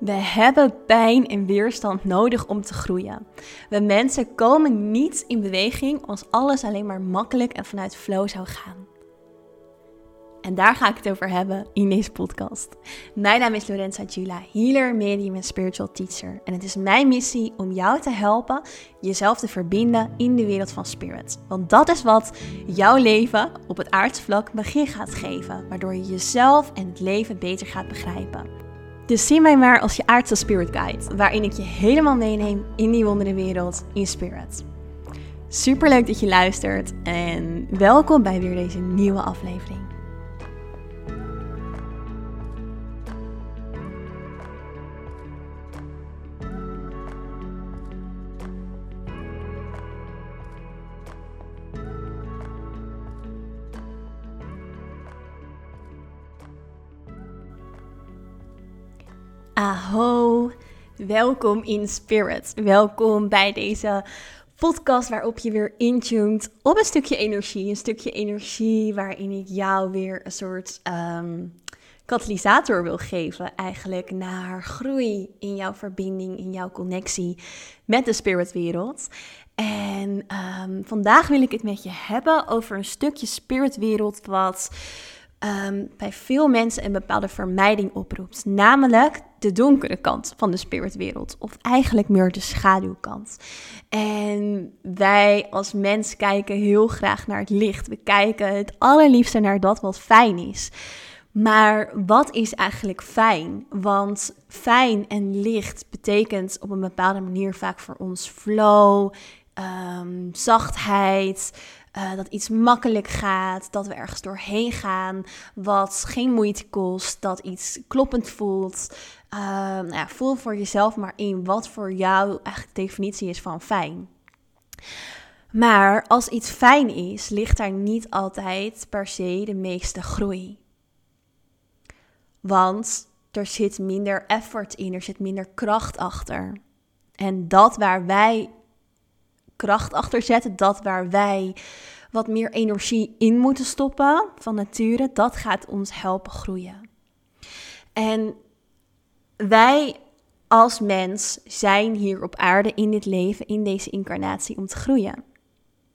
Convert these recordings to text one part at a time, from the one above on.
We hebben pijn en weerstand nodig om te groeien. We mensen komen niet in beweging als alles alleen maar makkelijk en vanuit flow zou gaan. En daar ga ik het over hebben in deze podcast. Mijn naam is Lorenza Jula, healer, medium en spiritual teacher. En het is mijn missie om jou te helpen jezelf te verbinden in de wereld van spirit. Want dat is wat jouw leven op het aardse vlak begin gaat geven, waardoor je jezelf en het leven beter gaat begrijpen. Dus zie mij maar als je aardse spirit guide, waarin ik je helemaal meeneem in die wondere wereld in spirit. Super leuk dat je luistert en welkom bij weer deze nieuwe aflevering. Welkom in Spirit. Welkom bij deze podcast waarop je weer intuned op een stukje energie. Een stukje energie waarin ik jou weer een soort um, katalysator wil geven. Eigenlijk naar groei in jouw verbinding, in jouw connectie met de spiritwereld. En um, vandaag wil ik het met je hebben over een stukje spiritwereld wat um, bij veel mensen een bepaalde vermijding oproept. Namelijk de donkere kant van de spiritwereld. Of eigenlijk meer de schaduwkant. En wij als mens kijken heel graag naar het licht. We kijken het allerliefste naar dat wat fijn is. Maar wat is eigenlijk fijn? Want fijn en licht betekent op een bepaalde manier vaak voor ons flow, um, zachtheid, uh, dat iets makkelijk gaat, dat we ergens doorheen gaan, wat geen moeite kost, dat iets kloppend voelt. Uh, nou ja, voel voor jezelf maar in wat voor jou eigenlijk de definitie is van fijn. Maar als iets fijn is, ligt daar niet altijd per se de meeste groei. Want er zit minder effort in, er zit minder kracht achter. En dat waar wij kracht achter zetten. Dat waar wij wat meer energie in moeten stoppen van nature, dat gaat ons helpen groeien. En wij als mens zijn hier op aarde in dit leven, in deze incarnatie, om te groeien.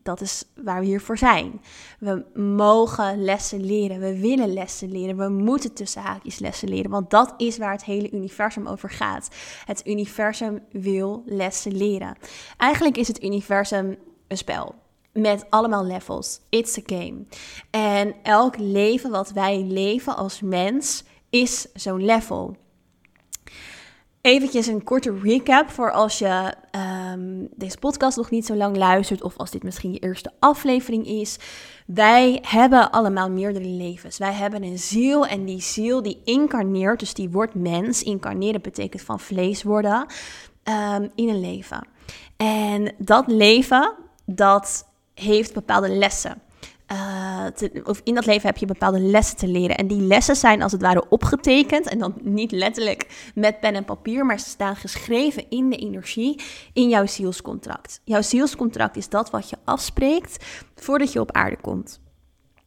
Dat is waar we hier voor zijn. We mogen lessen leren. We willen lessen leren. We moeten tussen haakjes lessen leren. Want dat is waar het hele universum over gaat. Het universum wil lessen leren. Eigenlijk is het universum een spel. Met allemaal levels. It's a game. En elk leven wat wij leven als mens is zo'n level. Eventjes een korte recap voor als je um, deze podcast nog niet zo lang luistert of als dit misschien je eerste aflevering is. Wij hebben allemaal meerdere levens. Wij hebben een ziel en die ziel die incarneert, dus die wordt mens. Incarneren betekent van vlees worden um, in een leven. En dat leven, dat heeft bepaalde lessen. Uh, of in dat leven heb je bepaalde lessen te leren. En die lessen zijn als het ware opgetekend. En dan niet letterlijk met pen en papier, maar ze staan geschreven in de energie in jouw zielscontract. Jouw zielscontract is dat wat je afspreekt voordat je op aarde komt.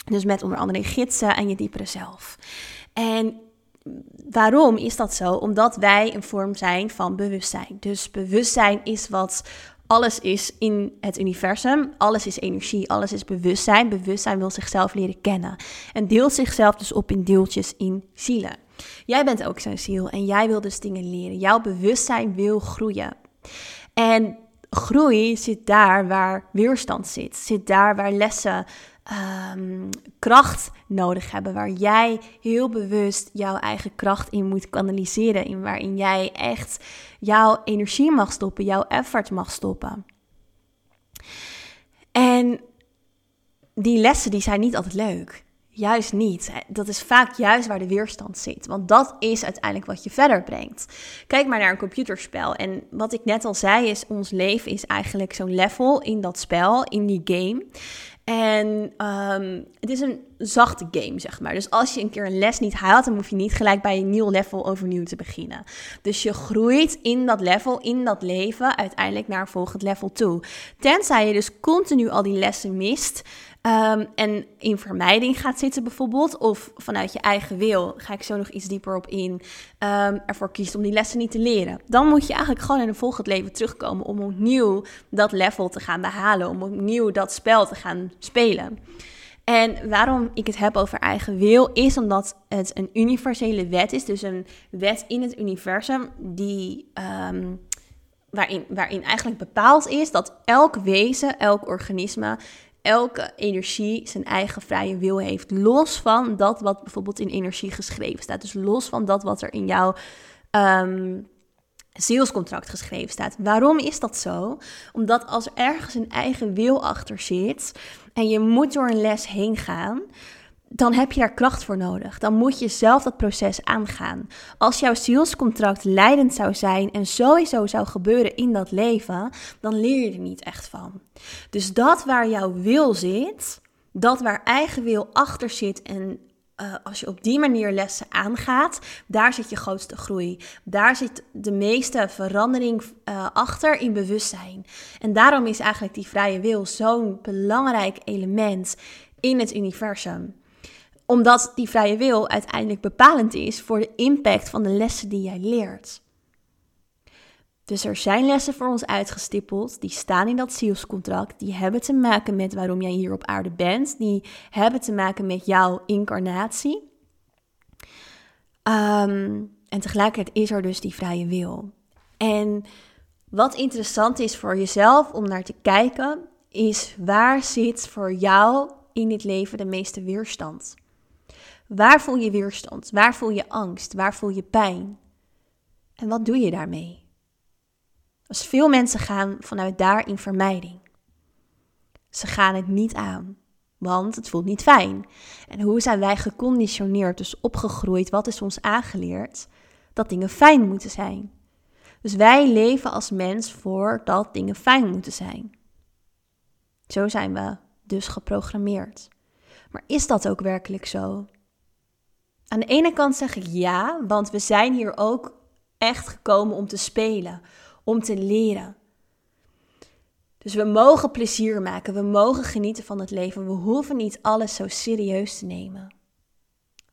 Dus met onder andere gidsen en je diepere zelf. En waarom is dat zo? Omdat wij een vorm zijn van bewustzijn. Dus bewustzijn is wat alles is in het universum. Alles is energie, alles is bewustzijn. Bewustzijn wil zichzelf leren kennen. En deelt zichzelf dus op in deeltjes in zielen. Jij bent ook zo'n ziel en jij wil dus dingen leren. Jouw bewustzijn wil groeien. En groei zit daar waar weerstand zit. Zit daar waar lessen um, kracht nodig hebben. Waar jij heel bewust jouw eigen kracht in moet kanaliseren. In waarin jij echt jouw energie mag stoppen, jouw effort mag stoppen. En die lessen die zijn niet altijd leuk. Juist niet. Dat is vaak juist waar de weerstand zit. Want dat is uiteindelijk wat je verder brengt. Kijk maar naar een computerspel. En wat ik net al zei is, ons leven is eigenlijk zo'n level in dat spel, in die game. En um, het is een zachte game, zeg maar. Dus als je een keer een les niet haalt, dan hoef je niet gelijk bij een nieuw level overnieuw te beginnen. Dus je groeit in dat level, in dat leven, uiteindelijk naar een volgend level toe. Tenzij je dus continu al die lessen mist, Ehm, en in vermijding gaat zitten bijvoorbeeld, of vanuit je eigen wil, ga ik zo nog iets dieper op in, um, ervoor kiest om die lessen niet te leren. Dan moet je eigenlijk gewoon in een volgend leven terugkomen om opnieuw dat level te gaan behalen, om opnieuw dat spel te gaan spelen. En waarom ik het heb over eigen wil, is omdat het een universele wet is. Dus een wet in het universum die, ehm, waarin, waarin eigenlijk bepaald is dat elk wezen, elk organisme, elke energie zijn eigen vrije wil heeft. Los van dat wat bijvoorbeeld in energie geschreven staat. Dus los van dat wat er in jouw um, zielscontract geschreven staat. Waarom is dat zo? Omdat als er ergens een eigen wil achter zit en je moet door een les heen gaan, dan heb je daar kracht voor nodig. Dan moet je zelf dat proces aangaan. Als jouw zielscontract leidend zou zijn en sowieso zou gebeuren in dat leven, dan leer je er niet echt van. Dus dat waar jouw wil zit, dat waar eigen wil achter zit en uh, als je op die manier lessen aangaat, daar zit je grootste groei. Daar zit de meeste verandering uh, achter in bewustzijn. En daarom is eigenlijk die vrije wil zo'n belangrijk element in het universum omdat die vrije wil uiteindelijk bepalend is voor de impact van de lessen die jij leert. Dus er zijn lessen voor ons uitgestippeld, die staan in dat zielscontract, die hebben te maken met waarom jij hier op aarde bent, die hebben te maken met jouw incarnatie. Ehm, en tegelijkertijd is er dus die vrije wil. En wat interessant is voor jezelf om naar te kijken, is waar zit voor jou in dit leven de meeste weerstand? Waar voel je weerstand? Waar voel je angst? Waar voel je pijn? En wat doe je daarmee? Als veel mensen gaan vanuit daar in vermijding. Ze gaan het niet aan, want het voelt niet fijn. En hoe zijn wij geconditioneerd, dus opgegroeid, wat is ons aangeleerd? Dat dingen fijn moeten zijn. Dus wij leven als mens voor dat dingen fijn moeten zijn. Zo zijn we dus geprogrammeerd. Maar is dat ook werkelijk zo? Aan de ene kant zeg ik ja, want we zijn hier ook echt gekomen om te spelen, om te leren. Dus we mogen plezier maken, we mogen genieten van het leven, we hoeven niet alles zo serieus te nemen.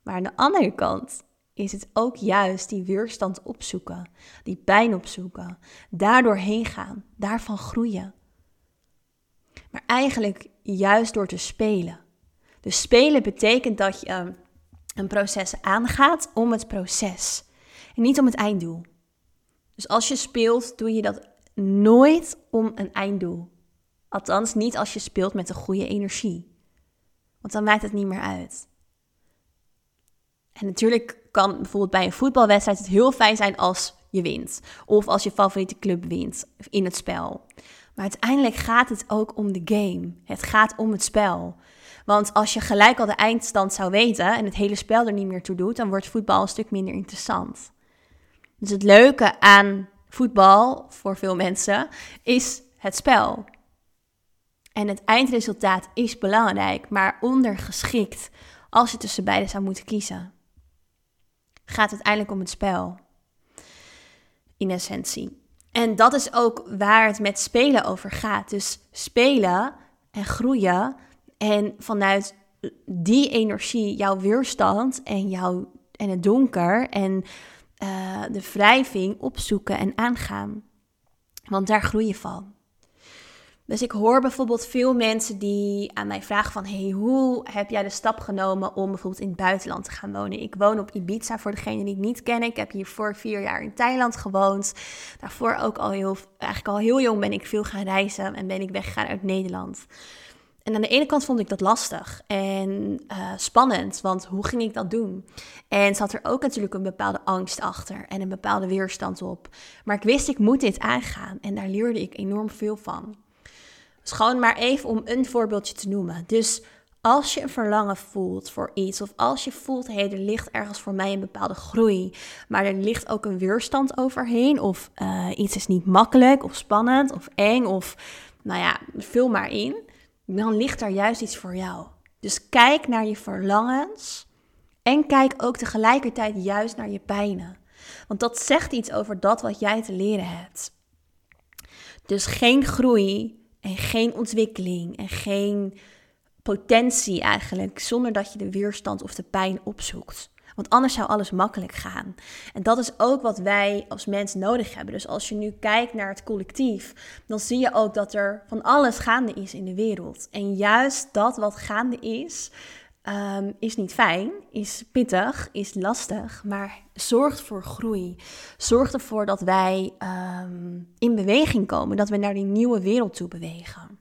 Maar aan de andere kant is het ook juist die weerstand opzoeken, die pijn opzoeken, daardoor heen gaan, daarvan groeien. Maar eigenlijk juist door te spelen. Dus spelen betekent dat je een proces aangaat om het proces en niet om het einddoel. Dus als je speelt, doe je dat nooit om een einddoel. Althans, niet als je speelt met een goede energie. Want dan maakt het niet meer uit. En natuurlijk kan bijvoorbeeld bij een voetbalwedstrijd het heel fijn zijn als je wint. Of als je favoriete club wint in het spel. Maar uiteindelijk gaat het ook om de game. Het gaat om het spel. Want als je gelijk al de eindstand zou weten en het hele spel er niet meer toe doet, dan wordt voetbal een stuk minder interessant. Dus het leuke aan voetbal voor veel mensen is het spel. En het eindresultaat is belangrijk, maar ondergeschikt als je tussen beide zou moeten kiezen. Gaat uiteindelijk om het spel. In essentie. En dat is ook waar het met spelen over gaat. Dus spelen en groeien en vanuit die energie, jouw weerstand en, jouw, en het donker en uh, de wrijving opzoeken en aangaan. Want daar groei je van. Dus ik hoor bijvoorbeeld veel mensen die aan mij vragen van... hey, hoe heb jij de stap genomen om bijvoorbeeld in het buitenland te gaan wonen? Ik woon op Ibiza, voor degene die het niet kennen. Ik heb hier voor vier jaar in Thailand gewoond. Daarvoor ook al heel... Eigenlijk al heel jong ben ik veel gaan reizen en ben ik weggegaan uit Nederland. En aan de ene kant vond ik dat lastig en uh, spannend, want hoe ging ik dat doen? En zat er ook natuurlijk een bepaalde angst achter en een bepaalde weerstand op. Maar ik wist, ik moet dit aangaan en daar leerde ik enorm veel van. Dus gewoon maar even om een voorbeeldje te noemen. Dus als je een verlangen voelt voor iets, of als je voelt, hé, er ligt ergens voor mij een bepaalde groei, maar er ligt ook een weerstand overheen, of uh, iets is niet makkelijk, of spannend, of eng, of nou ja, vul maar in dan ligt daar juist iets voor jou. Dus kijk naar je verlangens en kijk ook tegelijkertijd juist naar je pijnen. Want dat zegt iets over dat wat jij te leren hebt. Dus geen groei en geen ontwikkeling en geen potentie eigenlijk, zonder dat je de weerstand of de pijn opzoekt. Want anders zou alles makkelijk gaan. En dat is ook wat wij als mens nodig hebben. Dus als je nu kijkt naar het collectief, dan zie je ook dat er van alles gaande is in de wereld. En juist dat wat gaande is, ehm, is niet fijn, is pittig, is lastig, maar zorgt voor groei. Zorgt ervoor dat wij ehm, in beweging komen, dat we naar die nieuwe wereld toe bewegen.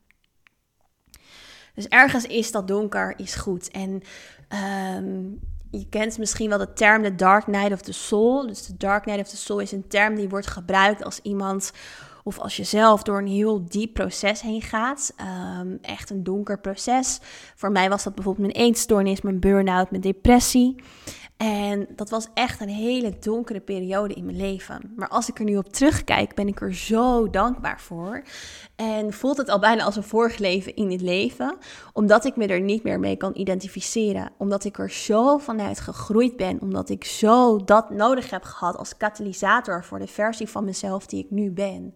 Dus ergens is dat donker, is goed. En ehm, je kent misschien wel de term de Dark Night of the Soul. Dus de Dark Night of the Soul is een term die wordt gebruikt als iemand of als je zelf door een heel diep proces heen gaat. Ehm, echt een donker proces. Voor mij was dat bijvoorbeeld mijn eetstoornis, mijn burn-out, mijn depressie. En dat was echt een hele donkere periode in mijn leven. Maar als ik er nu op terugkijk, ben ik er zo dankbaar voor. En voelt het al bijna als een vorig leven in dit leven, omdat ik me er niet meer mee kan identificeren. Omdat ik er zo vanuit gegroeid ben, omdat ik zo dat nodig heb gehad als katalysator voor de versie van mezelf die ik nu ben.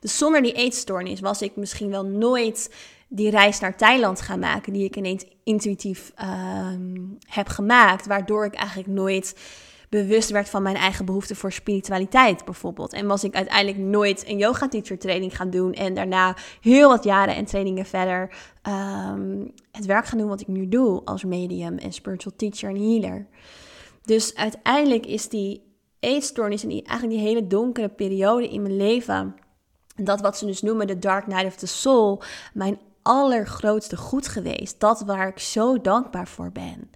Dus zonder die eetstoornis was ik misschien wel nooit die reis naar Thailand gaan maken, die ik ineens intuïtief ehm, heb gemaakt, waardoor ik eigenlijk nooit bewust werd van mijn eigen behoefte voor spiritualiteit bijvoorbeeld. En was ik uiteindelijk nooit een yoga teacher training gaan doen en daarna heel wat jaren en trainingen verder ehm, het werk gaan doen wat ik nu doe als medium en spiritual teacher en healer. Dus uiteindelijk is die eetstoornis en die, eigenlijk die hele donkere periode in mijn leven, dat wat ze dus noemen de dark night of the soul, mijn allergrootste goed geweest. Dat waar ik zo dankbaar voor ben.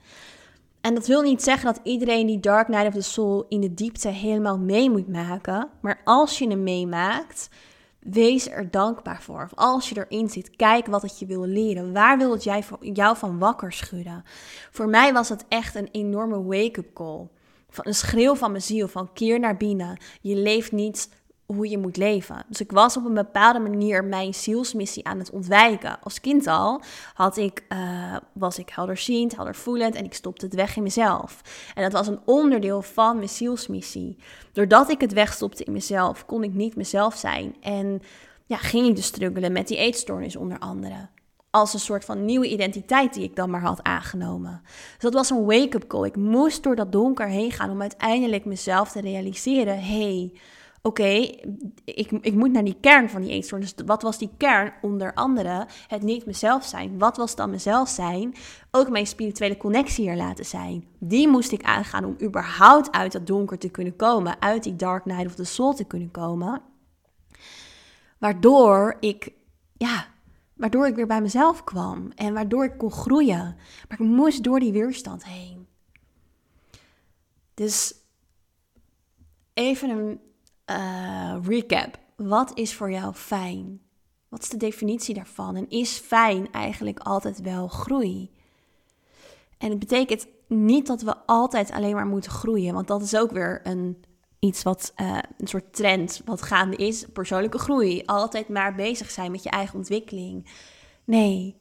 En dat wil niet zeggen dat iedereen die Dark Night of the Soul in de diepte helemaal mee moet maken. Maar als je hem meemaakt, wees er dankbaar voor. Of als je erin zit, kijk wat het je wil leren. Waar wil het jij, jou van wakker schudden? Voor mij was het echt een enorme wake-up call. Van een schreeuw van mijn ziel, van keer naar binnen. Je leeft niet hoe je moet leven. Dus ik was op een bepaalde manier mijn zielsmissie aan het ontwijken. Als kind al had ik, uh, was ik helderziend, heldervoelend en ik stopte het weg in mezelf. En dat was een onderdeel van mijn zielsmissie. Doordat ik het wegstopte in mezelf, kon ik niet mezelf zijn. En ja, ging ik dus struggelen met die eetstoornis onder andere. Als een soort van nieuwe identiteit die ik dan maar had aangenomen. Dus dat was een wake-up call. Ik moest door dat donker heen gaan om uiteindelijk mezelf te realiseren: hey, oké, ik, ik moet naar die kern van die eetstoornis. Dus wat was die kern? Onder andere het niet mezelf zijn. Wat was dan mezelf zijn? Ook mijn spirituele connectie hier laten zijn. Die moest ik aangaan om überhaupt uit dat donker te kunnen komen. Uit die dark night of the soul te kunnen komen. Waardoor ik, ja, waardoor ik weer bij mezelf kwam. En waardoor ik kon groeien. Maar ik moest door die weerstand heen. Dus even een uh, recap. Wat is voor jou fijn? Wat is de definitie daarvan? En is fijn eigenlijk altijd wel groei? En het betekent niet dat we altijd alleen maar moeten groeien, want dat is ook weer een, iets wat uh, een soort trend wat gaande is: persoonlijke groei. Altijd maar bezig zijn met je eigen ontwikkeling. Nee,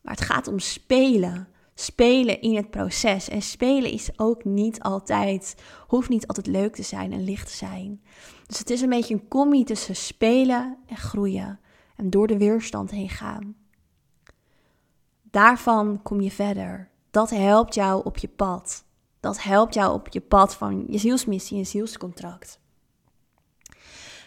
maar het gaat om spelen spelen in het proces. En spelen is ook niet altijd, hoeft niet altijd leuk te zijn en licht te zijn. Dus het is een beetje een combi tussen spelen en groeien. En door de weerstand heen gaan. Daarvan kom je verder. Dat helpt jou op je pad. Dat helpt jou op je pad van je zielsmissie en zielscontract.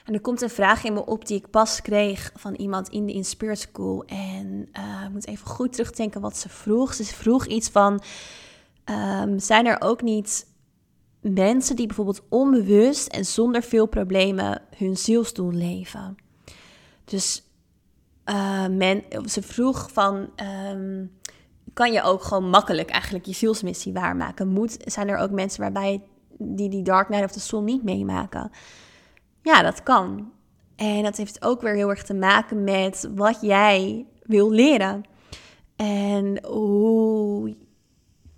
En er komt een vraag in me op die ik pas kreeg van iemand in de Inspirit School. En uh, ik moet even goed terugdenken wat ze vroeg. Ze vroeg iets van, um, zijn er ook niet mensen die bijvoorbeeld onbewust en zonder veel problemen hun zielsdoel leven? Dus uh, men, ze vroeg van, um, kan je ook gewoon makkelijk eigenlijk je zielsmissie waarmaken? Moet, zijn er ook mensen waarbij die die Dark Night of the Soul niet meemaken? Ja, dat kan. En dat heeft ook weer heel erg te maken met wat jij wil leren. En hoe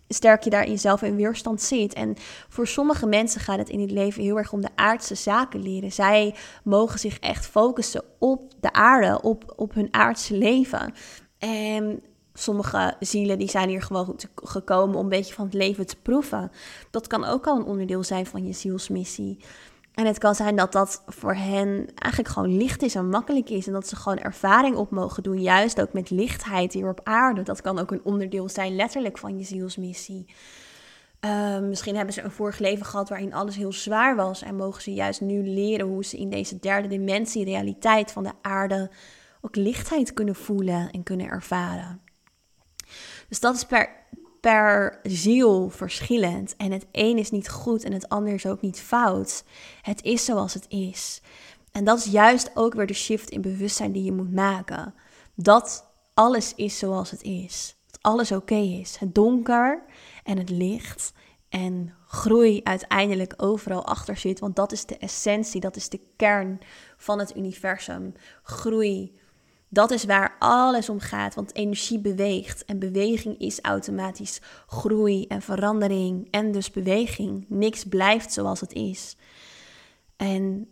sterk je daar in jezelf in weerstand ziet. En voor sommige mensen gaat het in het leven heel erg om de aardse zaken leren. Zij mogen zich echt focussen op de aarde, op, op hun aardse leven. En sommige zielen die zijn hier gewoon gekomen om een beetje van het leven te proeven. Dat kan ook al een onderdeel zijn van je zielsmissie. En het kan zijn dat dat voor hen eigenlijk gewoon licht is en makkelijk is. En dat ze gewoon ervaring op mogen doen. Juist ook met lichtheid hier op aarde. Dat kan ook een onderdeel zijn, letterlijk, van je zielsmissie. Ehm, misschien hebben ze een vorig leven gehad waarin alles heel zwaar was. En mogen ze juist nu leren hoe ze in deze derde dimensie, realiteit van de aarde, ook lichtheid kunnen voelen en kunnen ervaren. Dus dat is per, per ziel verschillend. En het een is niet goed en het ander is ook niet fout. Het is zoals het is. En dat is juist ook weer de shift in bewustzijn die je moet maken. Dat alles is zoals het is. Dat alles oké is. Het donker en het licht en groei uiteindelijk overal achter zit. Want dat is de essentie, dat is de kern van het universum. Groei, dat is waar alles om gaat, want energie beweegt en beweging is automatisch groei en verandering en dus beweging. Niks blijft zoals het is. En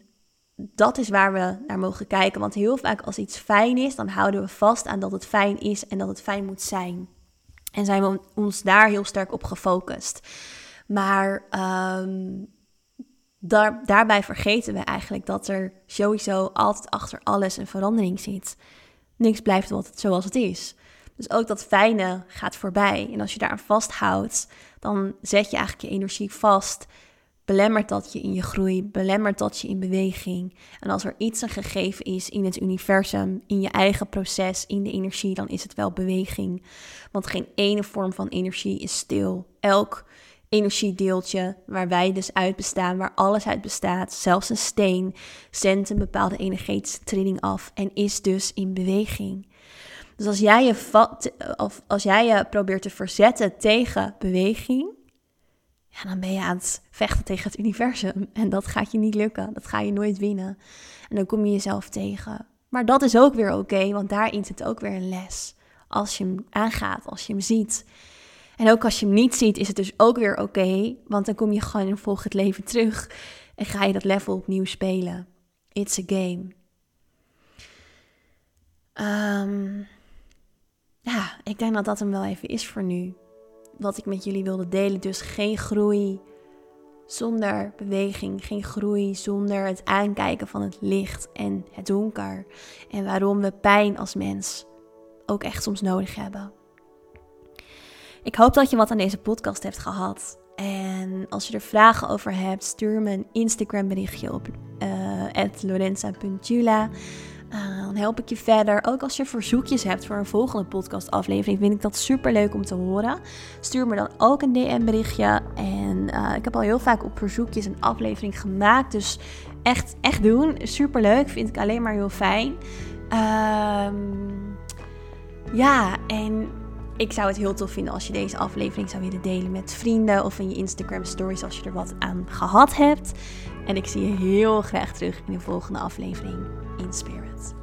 dat is waar we naar mogen kijken, want heel vaak als iets fijn is, dan houden we vast aan dat het fijn is en dat het fijn moet zijn. En zijn we ons daar heel sterk op gefocust. Maar ehm, daar, daarbij vergeten we eigenlijk dat er sowieso altijd achter alles een verandering zit. Niks blijft altijd zoals het is. Dus ook dat fijne gaat voorbij. En als je daaraan vasthoudt, dan zet je eigenlijk je energie vast. Belemmert dat je in je groei, belemmert dat je in beweging. En als er iets een gegeven is in het universum, in je eigen proces, in de energie, dan is het wel beweging. Want geen ene vorm van energie is stil. Elk energiedeeltje waar wij dus uit bestaan, waar alles uit bestaat, zelfs een steen, zendt een bepaalde energetische trilling af en is dus in beweging. Dus als jij je, of als jij je probeert te verzetten tegen beweging, ja, dan ben je aan het vechten tegen het universum. En dat gaat je niet lukken. Dat ga je nooit winnen. En dan kom je jezelf tegen. Maar dat is ook weer oké, want daarin zit ook weer een les. Als je hem aangaat, als je hem ziet. En ook als je hem niet ziet, is het dus ook weer oké. want dan kom je gewoon in volgend leven terug. En ga je dat level opnieuw spelen. It's a game. Ehm, ja, ik denk dat dat hem wel even is voor nu. Wat ik met jullie wilde delen. Dus geen groei zonder beweging. Geen groei zonder het aankijken van het licht en het donker. En waarom we pijn als mens ook echt soms nodig hebben. Ik hoop dat je wat aan deze podcast hebt gehad. En als je er vragen over hebt, stuur me een Instagram berichtje op uh, lorenza.jula. Uh, dan help ik je verder. Ook als je verzoekjes hebt voor een volgende podcastaflevering, vind ik dat super leuk om te horen. Stuur me dan ook een DM berichtje. En uh, ik heb al heel vaak op verzoekjes een aflevering gemaakt. Dus echt, echt doen. Super leuk. Vind ik alleen maar heel fijn. Um, ja, en ik zou het heel tof vinden als je deze aflevering zou willen delen met vrienden of in je Instagram stories als je er wat aan gehad hebt. En ik zie je heel graag terug in de volgende aflevering in Spirit.